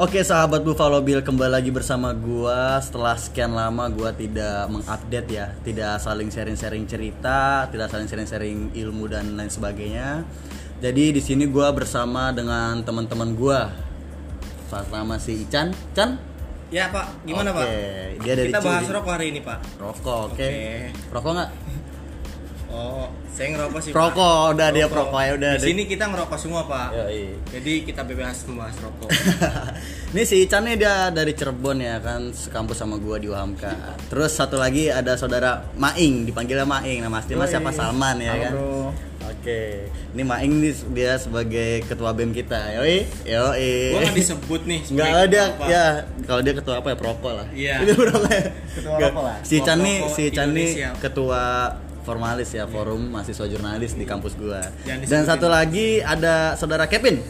Oke sahabat Buffalo Bill kembali lagi bersama gua setelah sekian lama gua tidak mengupdate ya, tidak saling sharing-sharing cerita, tidak saling sharing-sharing ilmu dan lain sebagainya. Jadi di sini gua bersama dengan teman-teman gua. Pertama si Ican, Chan. Ya Pak, gimana Oke, Pak? dia dari Kita bahas rokok hari ini Pak. Rokok, oke. Oke. Rokok nggak? Oh, saya ngerokok sih Rokok, Pak. udah dia perokok ya udah. Di sini kita ngerokok semua Pak. Yoi. Jadi kita bebas membahas rokok. Ini si Ican nih dia dari Cirebon ya kan sekampus sama gua di UHAMKA. Terus satu lagi ada saudara Maing dipanggilnya Maing. Nama aslinya Yoi. siapa Salman ya Halo, kan. bro. Oke. Ini Maing nih dia sebagai ketua BEM kita. Yoi. Yoi. Gua nggak disebut nih. Enggak sebagai ada apa. ya kalau dia ketua apa ya perokok lah. Iya. Itu. Ketua rokok lah. Si Ican nih Rokok si Ican nih ketua formalis ya forum mahasiswa jurnalis di kampus gua. Dan satu lagi ada saudara Kevin.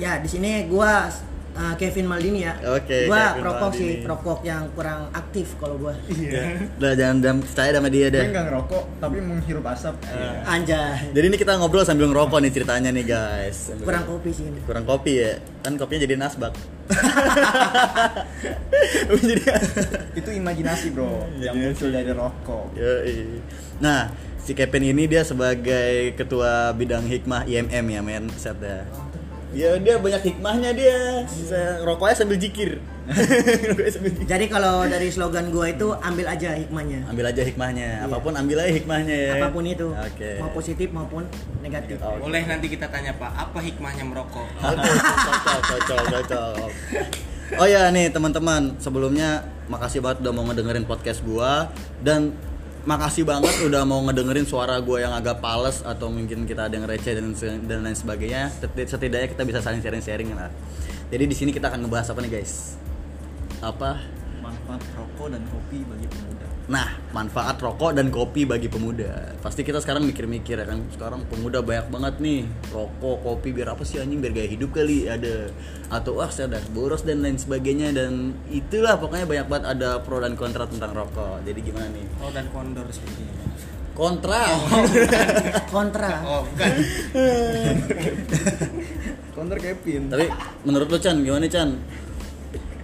Ya, di sini gua uh, Kevin Maldini ya. Oke, Gua Kevin perokok Maldini. sih, perokok yang kurang aktif kalau gua. Iya. Udah jangan jangan percaya sama dia Dia deh. nggak ngerokok tapi menghirup asap. Iya. Anjay. Jadi ini kita ngobrol sambil ngerokok nih ceritanya nih guys. Sambil- Kurang kopi sih ini. kurang kopi ya. Kan kopinya jadi nasbak. jadi Itu imajinasi bro, yang muncul dari rokok. Yoi. Nah, si Kevin ini dia sebagai ketua bidang hikmah IMM ya men set ya. Ya dia banyak hikmahnya dia. Bisa rokoknya sambil jikir. Jadi kalau dari slogan gua itu ambil aja hikmahnya. Ambil aja hikmahnya. Iya. Apa pun ambil aja hikmahnya ya. Apa pun itu. Oke. Mau positif maupun negatif. Oke. Boleh nanti kita tanya Pak, apa hikmahnya merokok? Oke, cocok, cocok, cocok. Oh ya nih teman-teman, sebelumnya makasih banget udah mau ngedengerin podcast gua dan makasih banget udah mau ngedengerin suara gua yang agak pales atau mungkin kita ada yang receh dan dan lain sebagainya. Seti- Setidaknya kita bisa saling sharing-sharing lah. Jadi di sini kita akan ngebahas apa nih guys? Apa? Manfaat rokok dan kopi bagi pemuda. Nah, manfaat rokok dan kopi bagi pemuda. Pasti kita sekarang mikir-mikir ya kan. Sekarang pemuda banyak banget nih. Rokok, kopi biar apa sih anjing? Biar gaya hidup kali ada. Atau wah saya udah boros dan lain sebagainya dan itulah pokoknya banyak banget ada pro dan kontra tentang rokok. Jadi gimana nih? Oh dan kondor sepertinya. Kontra. Kontra. Oh, bukan. Counter Kevin. Tapi menurut lo Chan gimana Chan?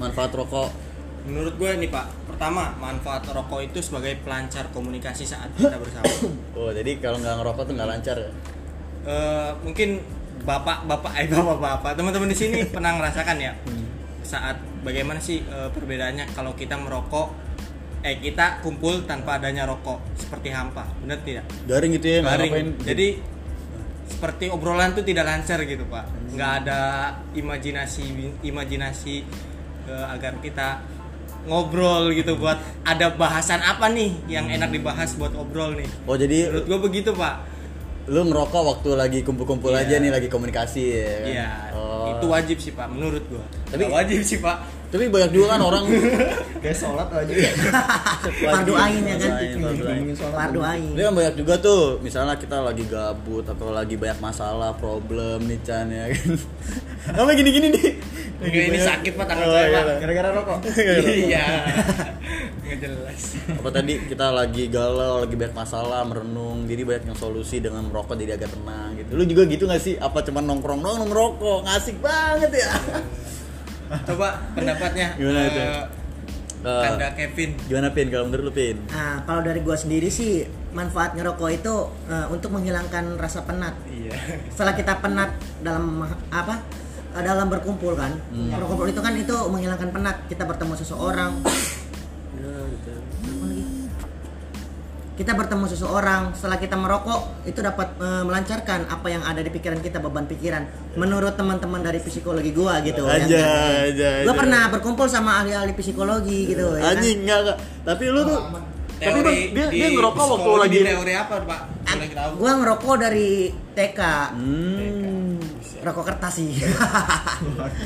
Manfaat rokok. Menurut gue nih Pak, pertama manfaat rokok itu sebagai pelancar komunikasi saat kita bersama. Oh, jadi kalau nggak ngerokok tuh nggak lancar ya? Eh, mungkin bapak bapak eh bapak bapak teman-teman di sini pernah ngerasakan ya saat bagaimana sih eh, perbedaannya kalau kita merokok eh kita kumpul tanpa adanya rokok seperti hampa benar tidak Garing gitu ya, Garing. ngapain. jadi seperti obrolan tuh tidak lancar gitu pak nggak ada imajinasi imajinasi eh, agar kita ngobrol gitu buat ada bahasan apa nih yang enak dibahas buat obrol nih? Oh, jadi menurut gue begitu pak lu ngerokok waktu lagi kumpul-kumpul Iya. aja nih lagi komunikasi ya kan? Iya, Oh. itu wajib sih pak, menurut gua. Tapi- Tapi wajib sih pak. Tapi banyak juga kan orang Kayak sholat aja. Fardu ain ya kan? Fardu ain. Ini kan banyak juga tuh, misalnya kita lagi gabut atau lagi banyak masalah, problem nih Chan ya kan. Nama gini-gini nih. Enggak, ini banyak- sakit, Pak, tangan Oh, saya, iya, Pak. Pak. Gara-gara rokok. Iya. Nggak jelas. Apa tadi kita lagi galau, lagi banyak masalah, merenung, jadi banyak yang solusi dengan merokok jadi agak tenang gitu. Lu juga gitu gak sih? Apa cuma nongkrong doang ngerokok? Ngasik banget ya. Coba pendapatnya. Gimana itu? eh, Eh, Kanda Kevin. Gimana Pin kalau menurut lu Pin? Nah, kalau dari gua sendiri sih manfaat ngerokok itu uh, untuk menghilangkan rasa penat. Iya. Setelah kita penat dalam apa? uh, dalam berkumpul kan. Berkumpul itu kan itu menghilangkan penat. Kita bertemu seseorang, gitu. Apa lagi? kita bertemu seseorang setelah kita merokok itu dapat eh, melancarkan apa yang ada di pikiran kita beban pikiran menurut teman-teman dari psikologi gua gitu Aja, yang- aja, gua aja. pernah berkumpul sama ahli-ahli psikologi gitu ya kan? Anjing enggak, enggak. Tapi lu tuh tapi Teori Bang, dia di dia ngerokok waktu lagi teori apa, Pak? Tahu? gua ngerokok dari TK Hmm. Rokok kertas sih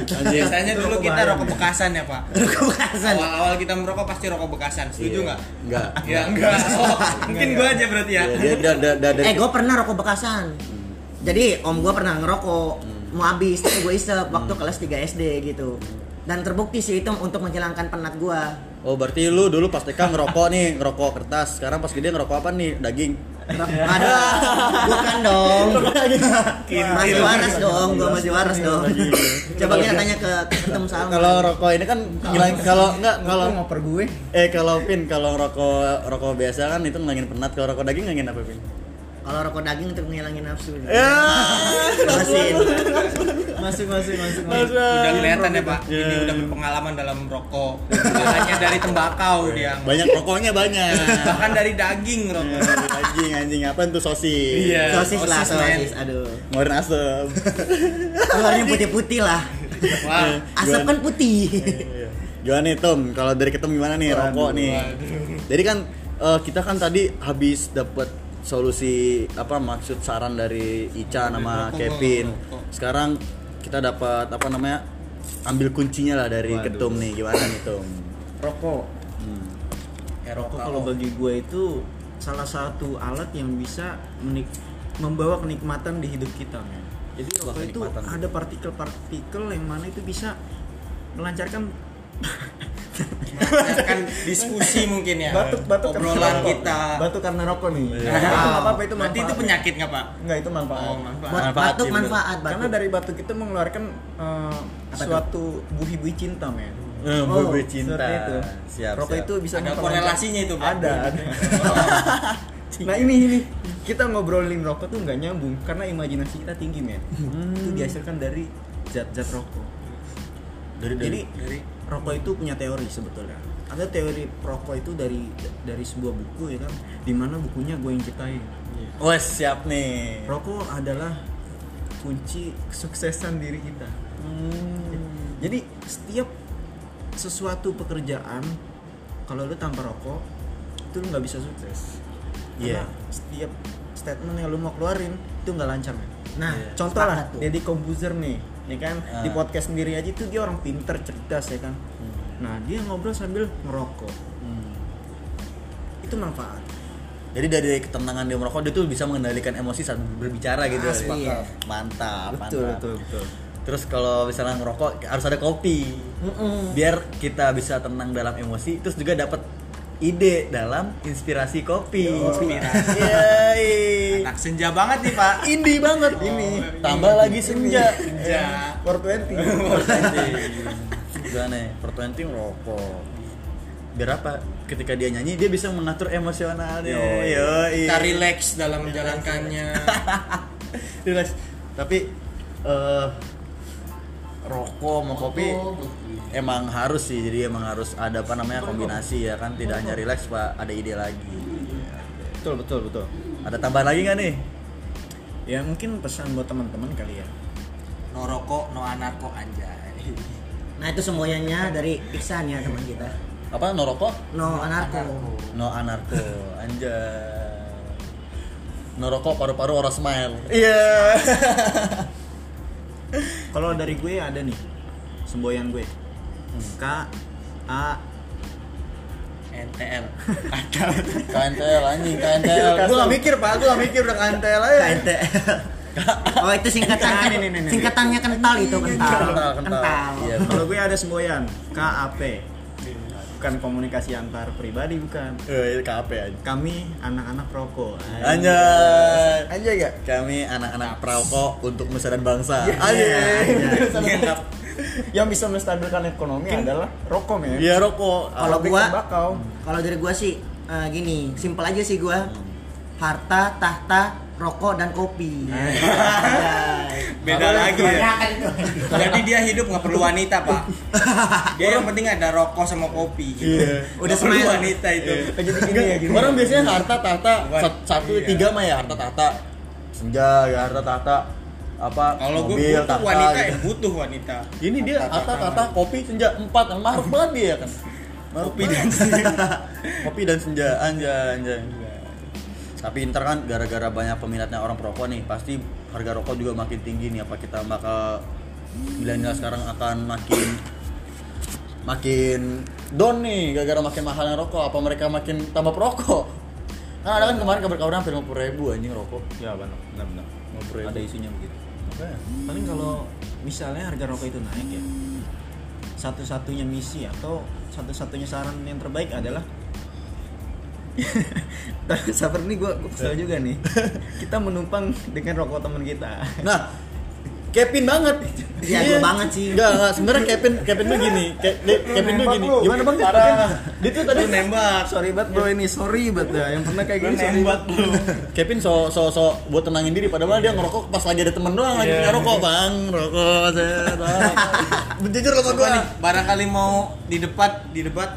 Anjing. Biasanya dulu kita rokok bekasan ya, Pak. rokok bekasan Awal-awal kita merokok pasti rokok bekasan. Setuju Iya. nggak? Enggak. Ya enggak. Oh, mungkin gua aja berarti ya. Iya, dia dia dia dia- dia- eh gua pernah rokok bekasan jadi om gua pernah ngerokok mau habis tapi gue isep waktu kelas 3 SD gitu dan terbukti sih itu untuk menghilangkan penat gua Oh berarti lu dulu pas TK ngerokok nih, ngerokok kertas. Sekarang pas gede ngerokok apa nih? Daging. Aduh, bukan dong. Masih waras dong, gua masih waras dong. Coba kita tanya ke ketum Salman. Kalau rokok ini kan ngilangin kalau enggak kalau ngoper gue eh kalau pin kalau rokok rokok biasa kan itu ngilangin penat kalau rokok daging ngilangin apa pin? Kalau rokok daging untuk menghilangin nafsu. Ya. Masih. masuk masuk masuk udah kelihatan ya pak Iya. ini udah berpengalaman dalam rokok hanya dari tembakau dia Banyak rokoknya banyak. bahkan dari daging rokok anjing anjing apa itu sosis? Iya. Sosis lah, Sosis, men. sosis. Aduh. Ngeluarin asem. Keluarnya putih-putih lah. wah Asap kan putih. Gimana nih Tom? Kalau dari ketum gimana nih rokok nih? Jadi kan eh, kita kan tadi habis dapat solusi apa maksud saran dari Ica nama rokok, Kevin. Sekarang kita dapat apa namanya? ambil kuncinya lah dari Waduh. ketum nih. Gimana nih Tom? rokok Hmm. rokok kalau bagi gue itu salah satu alat yang bisa menik- membawa kenikmatan di hidup kita jadi Wah, rokok itu ada partikel-partikel yang mana itu bisa melancarkan kan diskusi mungkin ya batuk batuk obrolan karena rokok. kita batuk karena rokok nih Iya. Nah, itu nggak apa-apa itu berarti itu manfaat. penyakit nggak pak Enggak itu manfaat. oh manfaat Buat Manfaat batuk manfaat batuk. Karena dari batuk itu mengeluarkan eh, suatu buih-buih cinta men. Eh, Oh, buih cinta. itu. Siap. Rokok siap. itu bisa ada korelasinya itu pak Ada, ada. nah ini ini kita ngobrolin rokok tuh nggak nyambung karena imajinasi kita tinggi men. Itu dihasilkan dari zat-zat rokok. dari dari Jadi dari rokok itu punya teori sebetulnya. Ada teori rokok itu dari dari sebuah buku ya kan, di mana bukunya gue yang ciptain. Wes siap nih. Rokok adalah kunci kesuksesan diri kita. Jadi setiap sesuatu pekerjaan kalau lu tanpa rokok itu lu nggak bisa sukses. Iya. Karena setiap statement yang lu mau keluarin itu nggak lancar men. Nah, Iya. Contoh lah. Deddy Kombuzer nih, ya kan Ah. di podcast sendiri aja itu dia orang pinter, cerdas ya kan. Hmm. Nah dia ngobrol sambil ngerokok, Hmm. itu manfaat. Jadi dari ketenangan dia merokok dia tuh bisa mengendalikan emosi saat berbicara gitu. Asli, Mantap. iya. Mantap, betul, mantap. betul, betul. Terus kalau misalnya ngerokok harus ada kopi. Biar kita bisa tenang dalam emosi terus juga dapat ide dalam inspirasi kopi. inspirasi. Anak senja banget nih pak Indie banget ini. Tambah lagi senja. senja 420. Gimana nih? Pertwenty ngerokok. Biar apa? Ketika dia nyanyi dia bisa mengatur emosionalnya. Yoi. Yoi. kita relax dalam menjalankannya Relax. Tapi eh rokok sama kopi emang harus sih. Jadi emang harus ada apa namanya kombinasi ya kan. Tidak hanya relax pak, ada ide lagi. betul, betul, betul. Ada tambahan lagi nggak nih? Ya mungkin pesan buat teman-teman kali ya. no rokok no anarko anjay Nah, itu semuanya dari Iksan ya teman kita. Apa no rokok? No anarko. No anarko. Anjay. No rokok paru-paru orang smile. Iya. Kalau dari gue ada nih semboyan gue. K A NTL KNTL anjing, KNTL. Gua gak mikir, Pak. Gua gak mikir udah KNTL aja. KNTL. Oh itu singkatannya, nih, nih, nih. singkatannya kental itu kental. Kental, kental. Iya. Kalau gue ada semboyan KAP. Bukan komunikasi antar pribadi bukan. Eh, KP aja. Kami anak-anak rokok. Anjay. Anjay gak? Kami anak-anak perokok untuk nusa dan bangsa. Iya. Anjay. Yang bisa menstabilkan ekonomi adalah rokok ya. Iya rokok. Kalau gua- tembakau. Kalau dari gua sih eh, gini, simpel aja sih gua. Harta, tahta, rokok dan kopi. beda lagi ya jadi dia hidup nggak perlu wanita pak dia yang penting ada rokok sama kopi gitu. Iya. udah perlu smile. wanita itu Jadi gini ya gini. Orang biasanya harta tahta satu Iya. tiga mah ya harta tahta. Senja ya harta tahta apa kalau gue mobil butuh tahta wanita gitu. ya butuh wanita Ini dia harta tahta kopi senja empat maruk banget dia kan. Maruk Kopi dan senja. kopi dan senja anjay anjay. Tapi ntar kan gara-gara banyak peminatnya orang perokok nih, pasti harga rokok juga makin tinggi nih. Apa kita bakal milenial sekarang akan makin makin down nih gara-gara makin mahalnya rokok? Apa mereka makin tambah perokok? Kan ada kan kemarin kabar-kabarnya hampir 50 ribu anjing rokok. Ya benar, benar, benar. 50 ribu. Ada isunya begitu. Makanya. Paling kalau misalnya harga rokok itu naik ya, satu-satunya misi atau satu-satunya saran yang terbaik adalah Sabar nih gue gue kesel juga nih. Kita menumpang dengan rokok teman kita. Nah, Kevin banget. Iya, Iya. gua banget sih. Enggak, enggak. Sebenarnya Kevin Kevin tuh gini. Ke- Ke- Kevin tuh gini. Gimana Bang? Dia tuh tadi nembak Sorry banget bro ini, sorry banget dah. Yang pernah kayak gini sorry banget. lu Kevin so so so buat tenangin diri padahal dia ngerokok pas lagi ada temen doang lagi Iya. punya rokok bang rokok jujur Apa gua nih barangkali mau di debat di debat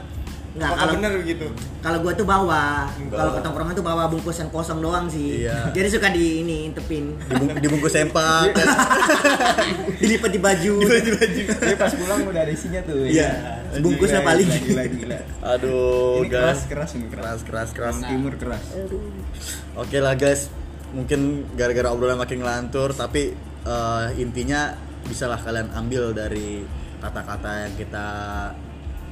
Nggak, apakah kalau- bener gitu Kalau gua tuh bawa, kalau ke tongkrongan tuh bawa bungkusan kosong doang sih. Iya. Jadi suka di ini intepin, Dibung- dibungkus sempak dilipat di baju. Tapi pas pulang udah ada isinya tuh. Iya. Bungkusnya Gila, paling. Gila, gila, gila. aduh Ini keras, guys keras ini keras. keras keras keras timur keras. oke lah guys mungkin gara-gara obrolan makin ngelantur tapi eh, intinya bisalah kalian ambil dari kata-kata yang kita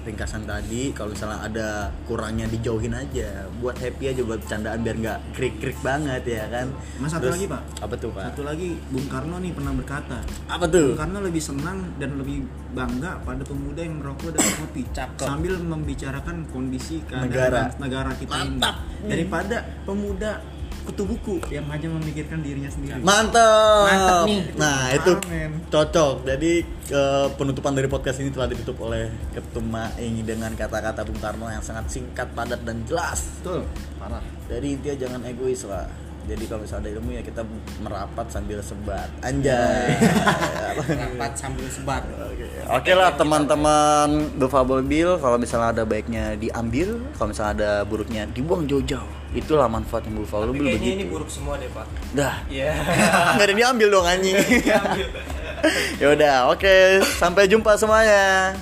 ringkasan tadi kalau misalnya ada kurangnya dijauhin aja buat happy aja buat candaan biar nggak krik-krik banget ya kan Mas, satu lagi, Pak. apa tuh pak Satu lagi Bung Karno nih pernah berkata, apa tuh Bung Karno lebih senang dan lebih bangga pada pemuda yang merokok dan kopi Cakep. sambil membicarakan kondisi keadaan Negara. negara kita Mantap. ini daripada pemuda kutu buku yang hanya memikirkan dirinya sendiri. Mantap. Mantap nih. Nah, itu cocok. Jadi eh, penutupan dari podcast ini telah ditutup oleh Ketum Maing dengan kata-kata Bung Karno yang sangat singkat, padat dan jelas. Betul. Parah. Jadi intinya jangan egois lah. Jadi kalau misalnya ada ilmu ya kita merapat sambil sebat. Anjay. rapat sambil sebar Oke lah teman-teman Dovable Bill kalau misalnya ada baiknya diambil, kalau misalnya ada buruknya dibuang jauh-jauh. Itulah manfaat yang tapi Bill kayaknya ini begitu. buruk semua deh pak Dah. Iya Nggak ada diambil dong anjing. ya udah, oke. Sampai jumpa semuanya.